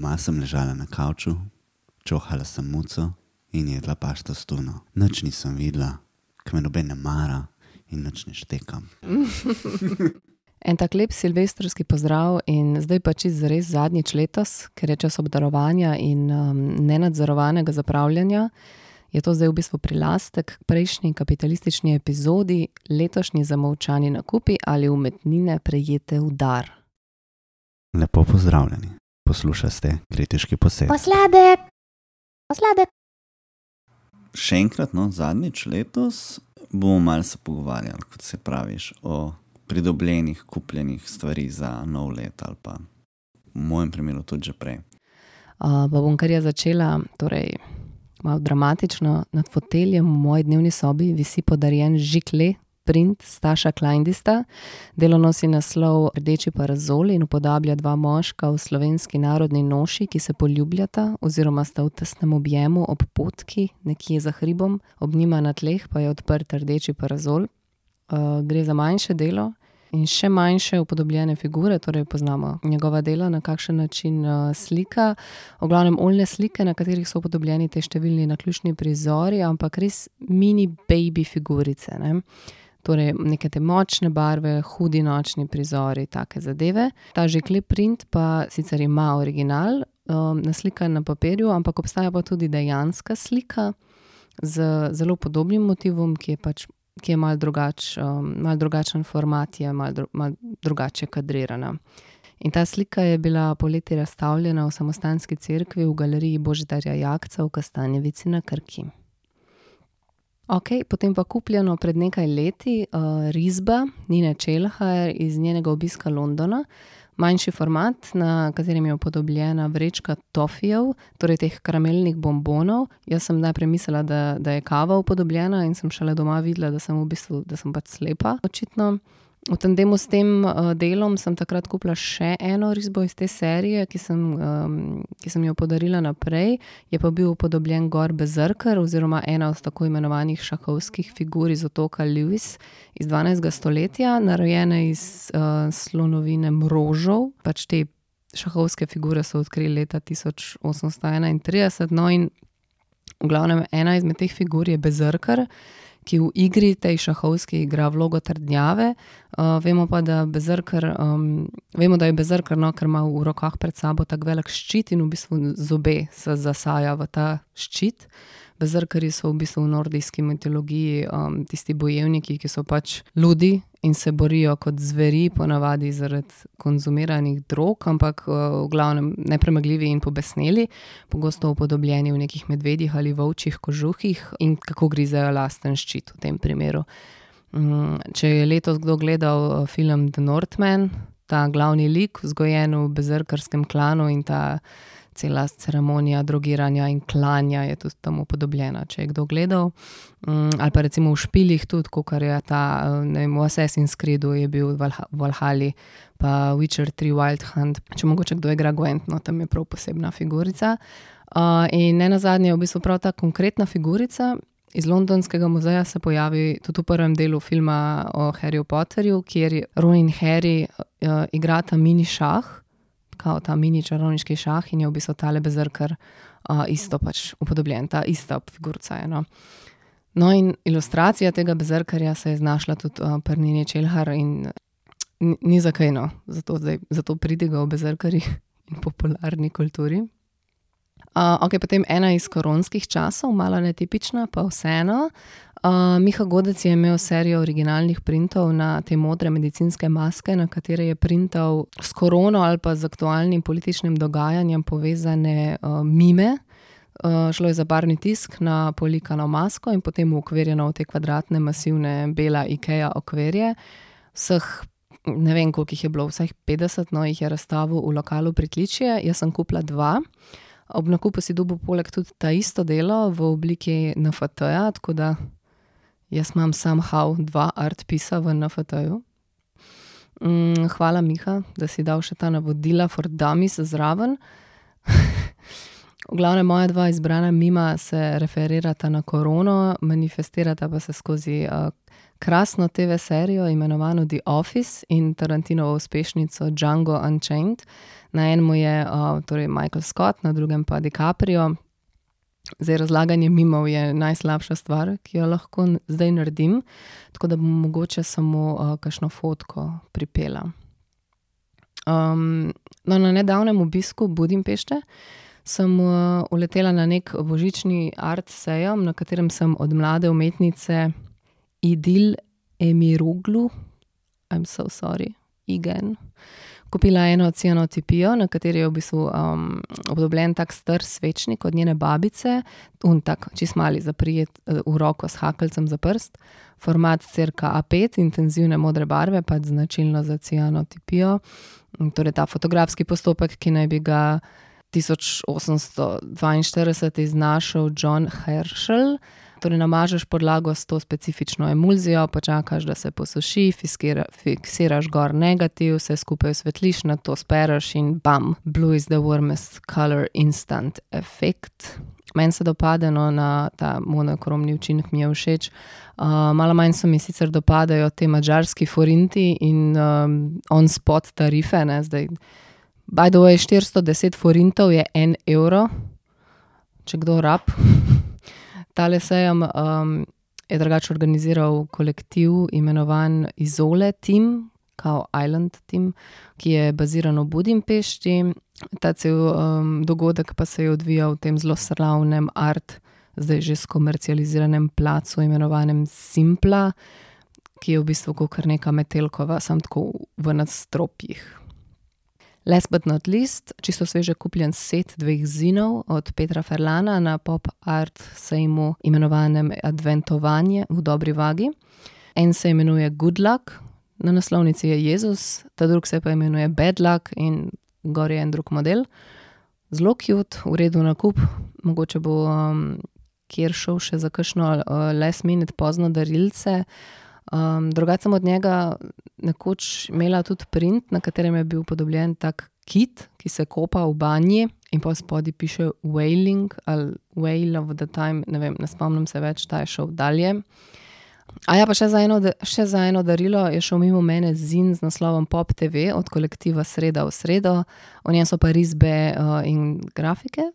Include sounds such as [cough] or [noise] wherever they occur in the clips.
Doma sem ležala na kavču, čohala sem muco in jedla pašto s tuno. Noč nisem videla, kme noben ne mara in noč ne štekam. [laughs] En tak lep silvestrski pozdrav in zdaj pa čist zares zadnjič letos, ker je čas obdarovanja in um, nenadzorovanega zapravljanja, je to zdaj v bistvu prilastek k prejšnji kapitalistični epizodi, letošnji zamolčani nakupi ali umetnine prejete v dar. Lepo pozdravljeni, poslušate kritiški posed. Posladek, posladek. Še enkrat, no, zadnjič letos bomo malo se pogovarjali, kot se praviš, o pridobljenih, kupljenih stvari za nov let ali pa v mojem primeru tudi že prej. Uh, pa bom kar jaz začela, torej malo dramatično, nad foteljem v moji dnevni sobi visi podarjen žikle, print Staša Kleindista. Delo nosi naslov Rdeči parazol in upodablja dva moška v slovenski narodni noši, ki se poljubljata oziroma sta v tesnem objemu ob potki, nekje za hribom, ob njima na tleh pa je odprt rdeči parazol. Uh, gre za manjše delo, in še manjše upodobljene figure, torej poznamo njegova dela, na kakšen način uh, slika. V glavnem oljne slike, na katerih so upodobljeni te številni naključni prizori, ampak res mini baby figurice. Ne? Torej, neke te močne barve, hudi nočni prizori, take zadeve. Ta že klep print pa sicer ima original, um, naslikan na papirju, ampak obstaja pa tudi dejanska slika z zelo podobnim motivom, ki je pač ki je malo drugač, um, malo drugačen format, je malo, dru, malo drugače kadrirana. In ta slika je bila poleti razstavljena v samostanski cerkvi v galeriji Božidarja Jakca v Kastanjevici na Krki. Ok, potem pa kupljeno pred nekaj leti uh, risba Nine Čelhajer iz njenega obiska Londona manjši format, na katerem je upodobljena vrečka tofijev, torej teh karamelnih bombonov. Jaz sem najprej mislila, da, da je kava upodobljena, in sem šele doma videla, da sem v bistvu da sem pač slepa, očitno. V tandemu s tem uh, delom sem takrat kupila še eno risbo iz te serije, ki sem, um, ki sem jo podarila naprej. Je pa bil upodobljen Gor Bezrker, oziroma ena od tako imenovanih šahovskih figur iz otoka Lewis iz 12. stoletja, narejene iz uh, slonovine mrožov. Pač te šahovske figure so odkrili leta 1831. No, in v glavnem ena izmed teh figur je Bezrker ki v igri, tej šahovski, igra vlogo trdnjave. Uh, vemo pa, da, bezrker, um, vemo, da je bezrker, no, ker ima v rokah pred sabo tako velik ščit in v bistvu zobe se zasaja v ta ščit. Bezrkari so v bistvu v nordijski mitologiji um, tisti bojevniki, ki so pač ljudi in se borijo kot zveri, ponavadi zaradi konzumiranih drog, ampak uh, v glavnem nepremagljivi in pobesneli, pogosto upodobljeni v nekih medvedjih ali volčjih kožuhih in kako grizejo lasten ščit v tem primeru. Um, če je letos kdo gledal uh, film The Northman, ta glavni lik, vzgojen v bezrkarskem klanu in ta cela ceremonija drogiranja in klanja je tudi tam upodobljena. Če je kdo gledal, um, ali pa recimo v špilih, tudi kot je ta, ne vem, v Assassin's Creedu je bil v Valhali, pa Witcher 3 Wild Hunt. Če mogoče kdo igra Gwent, no tam je prav posebna figurica. Uh, in ne na zadnje, v bistvu prav ta konkretna figurica. Iz Londonskega muzeja se pojavi tudi v prvem delu filma o Harryju Potterju, kjer Ron in Harry uh, igrata mini šah, kao ta mini čarovniški šah in je v bistvu tale bezrkar uh, isto pač upodobljen, ta ista figurca je. No. no, in ilustracija tega bezrkarja se je znašla tudi uh, pri Nini Čelhar in ni zakaj, no, zato, zdaj, zato pridiga o bezrkari in popularni kulturi. Uh, ok, potem ena iz koronskih časov, malo netipična, pa vseeno. Uh, Miha Godec je imel serijo originalnih printov na te modre medicinske maske, na katere je printal s korono ali pa z aktualnim političnim dogajanjem povezane uh, mime. Uh, šlo je za barvni tisk na polikano masko in potem ukvirjeno v te kvadratne, masivne, bela IKEA okvirje. Vseh, ne vem, koliko jih je bilo, vseh 50, no jih je razstavil v lokalu Pritličje, jaz sem kupila dva. Ob nakupu si dobil poleg tudi ta isto delo v obliki NFT-ja, tako da jaz imam somehow dva artpisa v NFT-ju. Mm, hvala, Miha, da si dal še ta navodila for dummies zraven. V glavnem, moja dva izbrana mima se referirata na korono, manifestirata pa se skozi uh, krasno TV serijo, imenovano The Office in Tarantinovo uspešnico Django Unchained. Na enem je uh, torej Michael Scott, na drugem pa DiCaprio. Zdaj, razlaganje mimov je najslabša stvar, ki jo lahko zdaj naredim, tako da bom mogoče samo uh, kakšno fotko pripela. Um, no, na nedavnem obisku Budimpešte sem uh, uletela na nek božični art sejem, na katerem sem od mlade umetnice Idil Emiruglu, I'm so sorry, Igen. Kupila eno cianotipijo, na kateri je v bistvu um, obdobljen tak star svečnik od njene babice, un tak čist mali zaprijet v roko s hakelcem za prst, format cirka A5, intenzivne modre barve, pač značilno za cianotipijo. Torej ta fotografski postopek, ki naj bi ga 1842 iznašel John Herschel. Torej, namažeš podlago s to specifično emulzijo, počakaš, da se posuši, fiskira, fiksiraš gor negativ, vse skupaj osvetliš, na to spereš in bam, blue is the warmest color instant effect. Meni se dopadajo na ta monokromni učinek, mi je všeč. Uh, malo manj so mi sicer dopadajo te mačarski forinti in um, on-spot tarife. Ne, zdaj, by the way, 410 forintov je en evro, če kdo rab. [laughs] Tale sejem um, je drugače organiziral kolektiv imenovan Izole Team, kao Island Team, ki je baziran v Budimpešti. Ta cel um, dogodek pa se je odvijal v tem zelo slavnem art, zdaj že skomercializiranem placu, imenovanem Simpla, ki je v bistvu kot neka metelkova, sam tako v nadstropjih. Last but not least, čisto sveže kupljen set dveh zinov od Petra Ferlana na pop art sejmu imenovanem Adventovanje v dobri vagi. En se imenuje Good Luck, na naslovnici je Jezus, ta drug se pa imenuje Bad Luck in gor je en drug model. Zelo cute, v redu na kup, mogoče bo um, kjer šel še za kakšno uh, last minute pozno darilce. Um, drugače sem od njega nekoč imela tudi print, na katerem je bil podoben tak kit, ki se kopa v banji in pa spodaj piše Wailing ali Whale of the Time, ne vem, ne spomnim se več, ta je šel dalje. A ja, pa še za, eno, še za eno darilo je šel mimo mene zin z naslovom Pop TV od kolektiva Sreda v sredo, v njem so pa risbe uh, in grafike.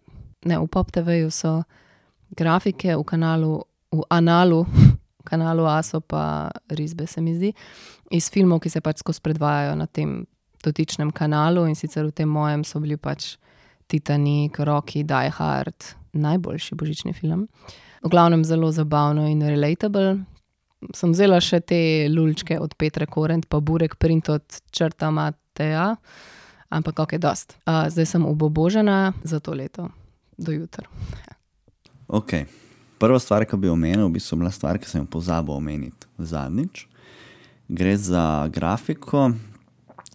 Ne, v Pop TV-ju so grafike, v kanalu, v analu [laughs] kanalu ASO pa risbe, se mi zdi, iz filmov, ki se pač skozi predvajajo na tem dotičnem kanalu in sicer v tem mojem so bili pač Titanic, Rocky, Die Hard, najboljši božični film. V glavnem zelo zabavno in relatable. Sem vzela še te lulčke od Petra Korent, pa burek print od črta Mateja, ampak ok, dost. Uh, zdaj sem obobožena za to leto, do jutra. Ok, Prva stvar, ki bi omenil, bi bila stvar, ki sem jo pozabil omeniti zadnjič. Gre za grafiko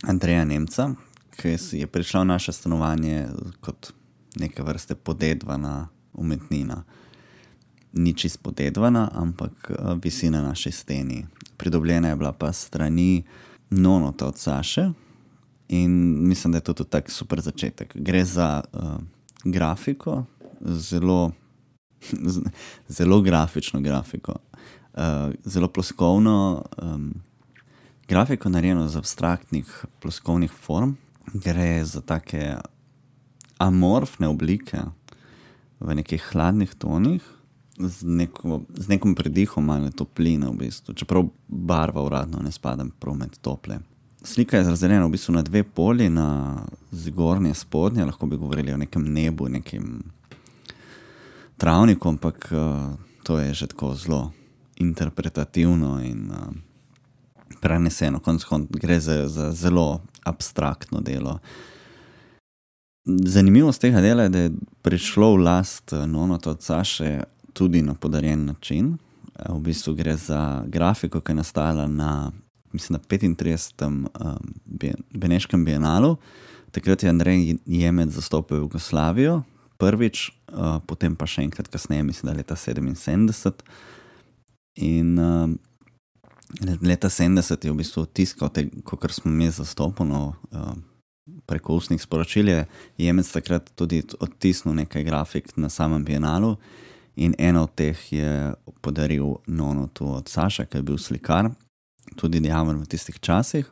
Andreja Nemca, ki je prišla v naše stanovanje kot neke vrste podedvana umetnina. Ni čist podedvana, ampak eh, visi na naši steni. Pridobljena je bila pa strani Nonota od Saše in mislim, da je to tudi tak super začetek. Gre za uh, grafiko, zelo [laughs] zelo grafično grafiko, uh, zelo ploskovno um, grafiko, narejeno iz abstraktnih ploskovnih form. Gre za take amorfne oblike v nekih hladnih tonih, z, neko, z nekim predihom ali topline, v bistvu. čeprav barva uradno ne spada med tople. Slika je razdeljena v bistvu na dve poli, na zgornje in spodnje, lahko bi govorili o nekem nebu, nekem travniku, ampak uh, to je že tako zelo interpretativno in uh, preneseno. Konec koncev gre za, za zelo abstraktno delo. Zanimivost tega dela je, da je prišlo v last eh, Nonota od Saše tudi na podarjen način. V bistvu gre za grafiko, ki je nastala na, mislim, na 35. Um, Beneškem bienalu. Takrat je Andrej Jemec zastopil Jugoslavijo, prvič, uh, potem pa še enkrat kasneje, mislim, da leta 77. In uh, leta 70 je v bistvu tiskal, kot smo mi zastopili, uh, preko ustnih sporočil je Jemec takrat tudi odtisnil nekaj grafik na samem bienalu. In eno od teh je podaril Nonotu od Saša, ki je bil slikar, tudi dejaven v tistih časih.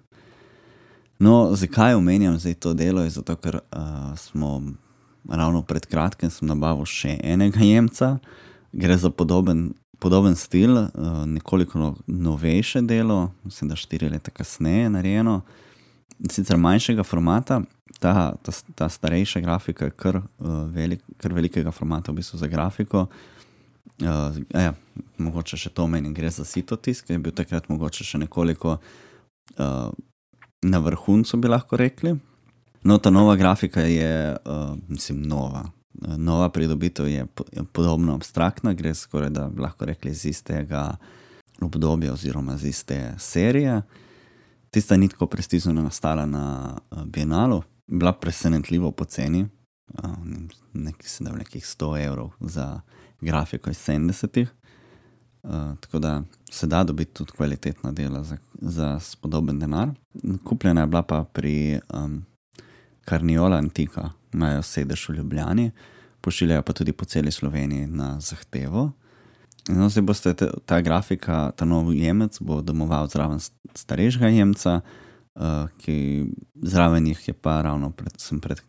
No, zakaj omenjam zdaj to delo? Je zato, ker uh, smo ravno pred kratkim nabavili še enega jemca, gre za podoben, podoben stil, uh, nekoliko no, novejše delo, mislim, da štiri leta kasneje narejeno, sicer manjšega formata. Ta, ta, ta starejša grafika je kar, uh, velik, kar velikega formata, v bistvu za grafiko. Uh, ja, mogoče še to meni gre za sitotisk, ki je bil takrat mogoče še nekoliko uh, na vrhuncu, bi lahko rekli. No, ta nova grafika je, uh, mislim, nova. Nova pridobitev je, po, je podobno abstraktna, gre skoraj da lahko rekli iz istega obdobja oziroma iz iste serije. Tista ni tako prestižno nastala na uh, Bienalu, bila presenetljivo poceni, uh, nekaj, nekih 100 evrov za grafiko iz 70-ih. Uh, tako da se da dobiti tudi kvalitetna dela za, za spodoben denar. Kupljena je bila pa pri um, Karniola Antika, imajo sedež v Ljubljani, pošiljajo pa tudi po celi Sloveniji na zahtevo. No, zdaj boste te, ta grafika, ta nov jemec, bo domoval zraven starejšega jemca, uh, ki zraven jih je pa ravno pred, pred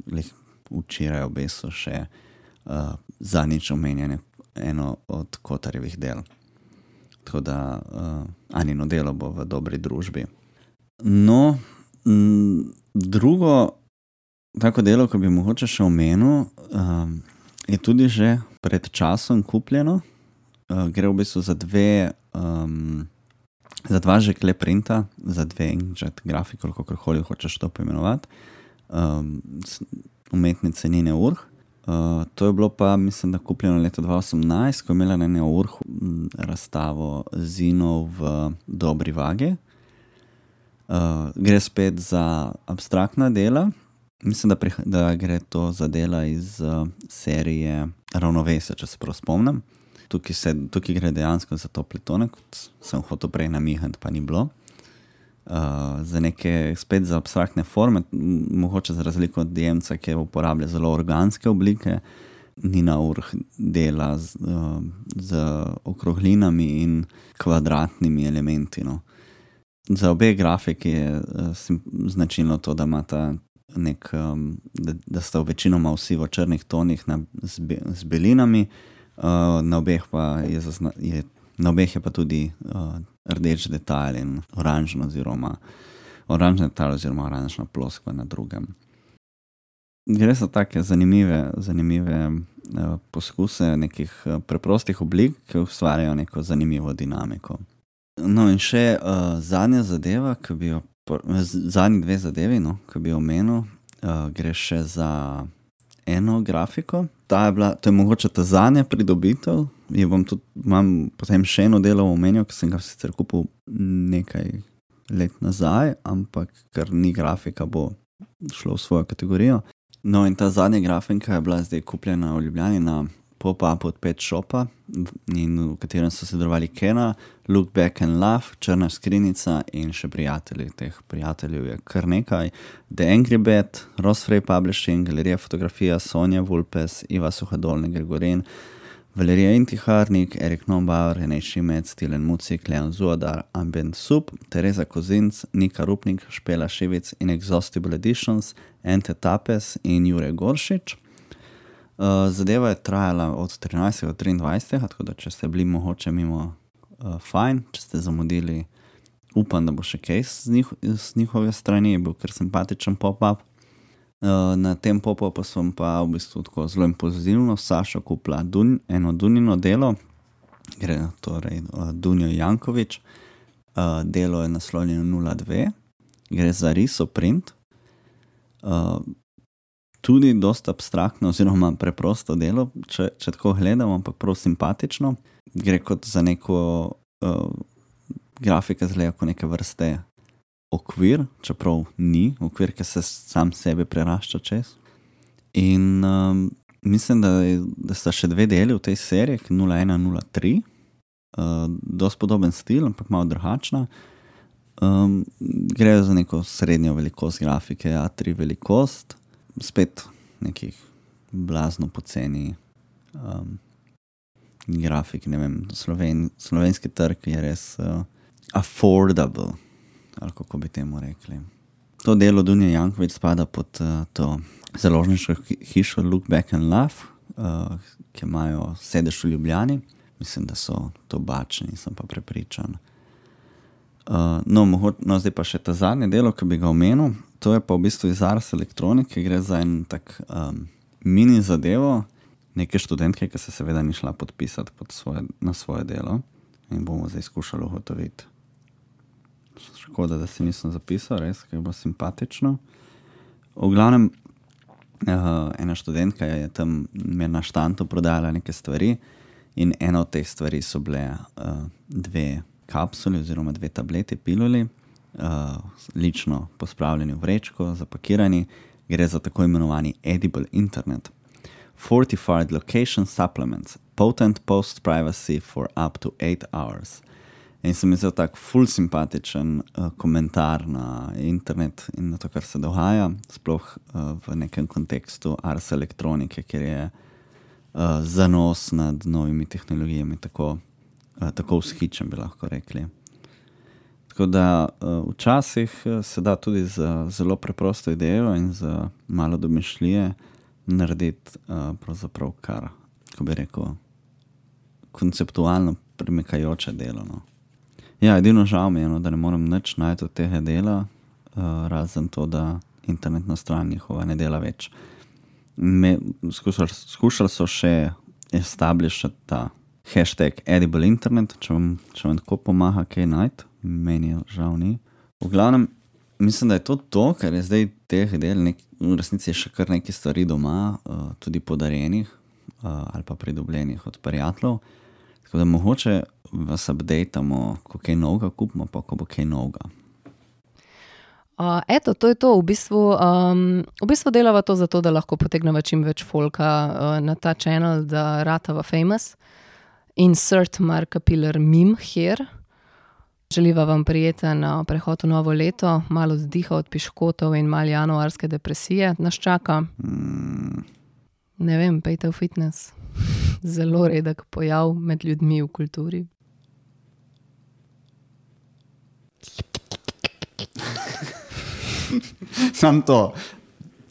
včeraj obesil še uh, zadnjič omenjene eno od kotarjevih del. Tako da uh, Anino delo bo v dobri družbi. No, m, drugo tako delo, ki bi mogoče še omenil, um, je tudi že pred časom kupljeno. Uh, gre v bistvu za dve, um, za dva že kleprinta, za dve inkjet grafike, kako koli hočeš to poimenovati, um, umetnice Nine Urh. Uh, to je bilo pa, mislim, da kupljeno leta 2018, ko je imela na eni urhu razstavo Zinov v Dobri Vagi. Uh, gre spet za abstraktna dela. Mislim, da, da gre to za dela iz uh, serije Ravnovesja, če se prav spomnim. Tukaj, se, tukaj gre dejansko za to pletone, kot sem hotel prej namihati, pa ni bilo uh, za neke spet za abstraktne forme, mogoče za razliko od Jemca, ki uporablja zelo organske oblike, ni na urh dela z, uh, z okroglinami in kvadratnimi elementi. No. Za obe grafiki je uh, značilno to, da imata. Nek, um, da, da sta večinoma vsi v črnih tonih na, z, be, z belinami, uh, na, obeh je zazna, je, na obeh je pa tudi uh, rdeč detajl in oranžno, oziroma oranžni detajl, oziroma oranžna ploskva na drugem. Gre za take zanimive, zanimive uh, poskuse nekih uh, preprostih oblik, ki ustvarjajo neko zanimivo dinamiko. No, in še uh, zadnja zadeva, ki bi jo, zadnji dve zadevi, no, ki bi omenil, uh, gre še za eno grafiko. Ta je bila, to je mogoče ta zadnja pridobitev. Tudi, imam potem še eno delo v menu, ki sem ga sicer kupil nekaj let nazaj, ampak ker ni grafika, bo šlo v svojo kategorijo. No, in ta zadnja grafika je bila zdaj kupljena v Ljubljani na pop-up od Pet Shopa, v katerem so sodelovali Kena, Look Back and Love, Črna skrinjica in še prijatelji. Teh prijateljev je kar nekaj. The Angry Bed, Rosfrey Publishing, Galerija fotografija, Sonja Vulpes, Iva Suhadolni, Gregorin. Valerija Intiharnik, Erik Nombauer, René Šimec, Tilen Mucik, Leon Zuadar, Ambient Soup, Teresa Kozinc, Nika Rupnik, Špela Šivic in Exhaustible Editions, Ente Tapes in Jure Goršič. Uh, zadeva je trajala od 13. do 23. tako da če ste bili mogoče mimo, uh, fajn, če ste zamudili, upam, da bo še kaj z, njih, z njihove strani, je bil kar simpatičen pop-up. Uh, na tem pop-upu sem pa v bistvu tako zelo impulzivno, Saša kupila dun, eno Dunino delo, gre torej uh, Dunjo Jankovič, uh, delo je naslovljeno 02, gre za riso print. Uh, tudi dosta abstraktno, oziroma preprosto delo, če, če tako gledamo, ampak prav simpatično. Gre kot za neko uh, grafiko, zelo kot neke vrste okvir, čeprav ni okvir, ki se sam sebe prerašča čez. In um, mislim, da, da sta še dve deli v tej seriji, 0103, uh, dosti podoben stil, ampak malo drugačna. Um, gre za neko srednjo velikost grafike, A3 velikost, spet nekih blazno poceni um, grafik. Ne vem, Sloven, slovenski trg je res uh, affordable, ali kako bi temu rekli. To delo Dunja Jankovič spada pod uh, to založniško hi- hišo Look Back and Laugh, uh, ki imajo sedež v Ljubljani. Mislim, da so to bačni, sem pa prepričan. Uh, no, mogo, no, zdaj pa še ta zadnje delo, ki bi ga omenil. To je pa v bistvu iz Ars elektronike, gre za en tak um, mini zadevo, neke študentke, ki se seveda ni šla podpisati pod svoje, na svoje delo in bomo zdaj skušali ugotoviti. Škoda, da si nisem zapisal, res, ker je bilo simpatično. V glavnem, uh, ena študentka je tam mi na štantu prodajala neke stvari, in ena od teh stvari so bile uh, dve kapsuli, oziroma dve tableti, piluli, uh, lično pospravljeni v vrečko, zapakirani. Gre za tako imenovani edible internet. Fortified location supplements, potent post privacy for up to 8 hours. In se mi zdi tako ful simpatičen uh, komentar na internet in na to, kar se dogaja, sploh uh, v nekem kontekstu ars elektronike, kjer je uh, zanos nad novimi tehnologijami tako, tako vzhičen, bi lahko rekli. Tako da uh, včasih uh, se da tudi z zelo preprosto idejo in z malo domišljije narediti pravzaprav kar, ko bi rekel, konceptualno premikajoče delo. No. Ja, edino žal mi je, no, da ne morem nič najti od tega dela, razen to, da internetna stran njihova ne dela več. Me, skušali, skušali so še establishati ta hashtag edible internet, če vam, če vam tako pomaga, kaj najti, meni je žal ni. V glavnem, mislim, da je to to, ker je zdaj teh del, nek, v resnici je še kar nekaj stvari doma, uh, tudi podarjenih uh, ali pa pridobljenih od prijateljev. Tako da mogoče vas updatamo, ko kaj novega kupimo, pa ko bo kaj novega. Uh, eto, to je to. V bistvu, um, v bistvu delava to zato, da lahko potegnemo čim več folka uh, na ta kanal, da ratava famous. Insert Marka Pillar meme here. Želiva vam prijeten prehod v novo leto, malo vzdiha od piškotov in malo januarske depresije nas čaka. Mm, Ne vem, pejte v fitness. [laughs] Zelo redek pojav med ljudmi v kulturi. Sam to,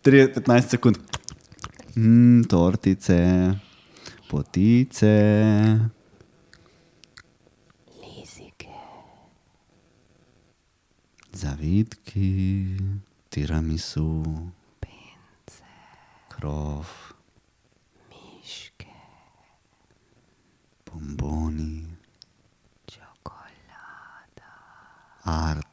3-15 sekund. Mm, tortice, potice. Lizike. Zavitki, tiramisu. Pence. Krov. Miške. Bomboni. Čokolada. Art.